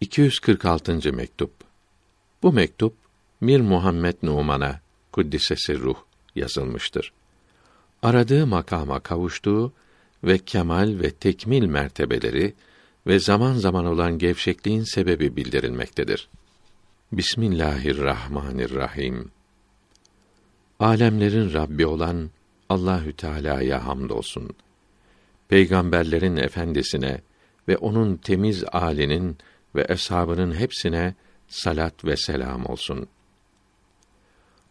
246. mektup. Bu mektup Mir Muhammed Numan'a kuddisesi ruh yazılmıştır. Aradığı makama kavuştuğu ve kemal ve tekmil mertebeleri ve zaman zaman olan gevşekliğin sebebi bildirilmektedir. Bismillahirrahmanirrahim. Alemlerin Rabbi olan Allahü Teala'ya hamdolsun. Peygamberlerin efendisine ve onun temiz âlinin ve eshabının hepsine salat ve selam olsun.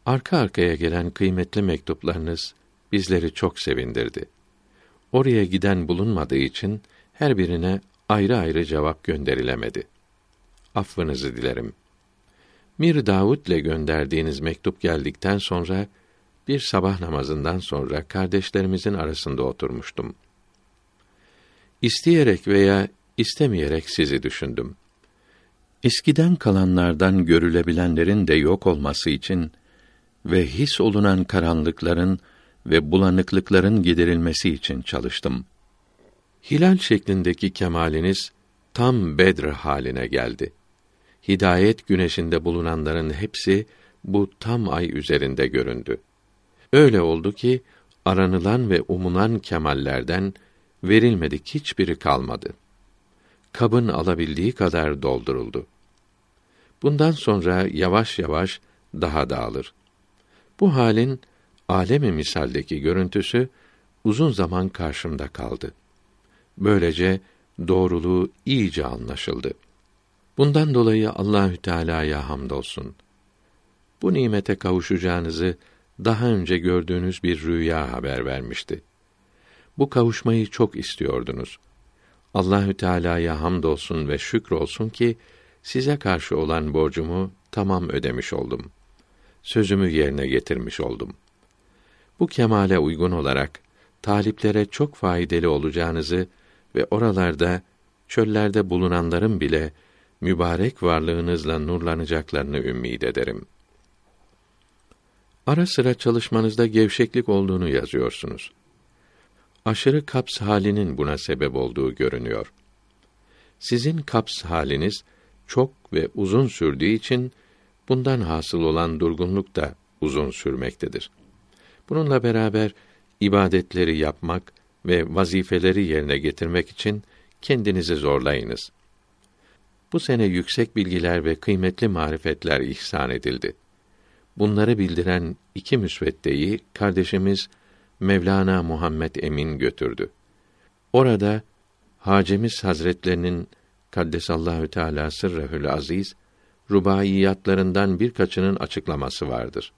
Arka arkaya gelen kıymetli mektuplarınız bizleri çok sevindirdi. Oraya giden bulunmadığı için her birine ayrı ayrı cevap gönderilemedi. Affınızı dilerim. Mir Davud ile gönderdiğiniz mektup geldikten sonra bir sabah namazından sonra kardeşlerimizin arasında oturmuştum. İsteyerek veya istemeyerek sizi düşündüm. Eskiden kalanlardan görülebilenlerin de yok olması için ve his olunan karanlıkların ve bulanıklıkların giderilmesi için çalıştım. Hilal şeklindeki kemaliniz tam Bedr haline geldi. Hidayet güneşinde bulunanların hepsi bu tam ay üzerinde göründü. Öyle oldu ki aranılan ve umunan kemallerden verilmedik hiçbiri kalmadı. Kabın alabildiği kadar dolduruldu. Bundan sonra yavaş yavaş daha dağılır. Bu halin alemi misaldeki görüntüsü uzun zaman karşımda kaldı. Böylece doğruluğu iyice anlaşıldı. Bundan dolayı Allahü Teala'ya hamdolsun. Bu nimete kavuşacağınızı daha önce gördüğünüz bir rüya haber vermişti. Bu kavuşmayı çok istiyordunuz. Allahü Teala'ya hamdolsun ve şükür olsun ki size karşı olan borcumu tamam ödemiş oldum. Sözümü yerine getirmiş oldum. Bu kemale uygun olarak taliplere çok faydalı olacağınızı ve oralarda çöllerde bulunanların bile mübarek varlığınızla nurlanacaklarını ümid ederim. Ara sıra çalışmanızda gevşeklik olduğunu yazıyorsunuz. Aşırı kaps halinin buna sebep olduğu görünüyor. Sizin kaps haliniz çok ve uzun sürdüğü için bundan hasıl olan durgunluk da uzun sürmektedir. Bununla beraber ibadetleri yapmak ve vazifeleri yerine getirmek için kendinizi zorlayınız. Bu sene yüksek bilgiler ve kıymetli marifetler ihsan edildi. Bunları bildiren iki müsveddeyi kardeşimiz Mevlana Muhammed Emin götürdü. Orada Hacemiz Hazretlerinin Kaddesallahu Teala sırrehül aziz rubaiyatlarından birkaçının açıklaması vardır.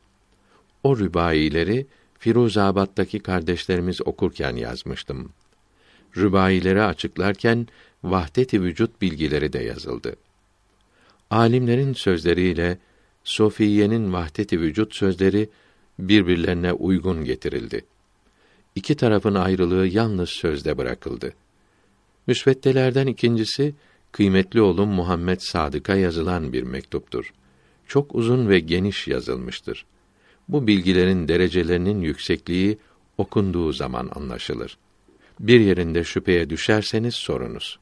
O rübaileri Firuzabad'daki kardeşlerimiz okurken yazmıştım. Rübaileri açıklarken vahdet-i vücut bilgileri de yazıldı. Alimlerin sözleriyle Sofiye'nin vahdet-i vücut sözleri birbirlerine uygun getirildi. İki tarafın ayrılığı yalnız sözde bırakıldı. Müsveddelerden ikincisi kıymetli oğlum Muhammed Sadık'a yazılan bir mektuptur. Çok uzun ve geniş yazılmıştır. Bu bilgilerin derecelerinin yüksekliği okunduğu zaman anlaşılır. Bir yerinde şüpheye düşerseniz sorunuz.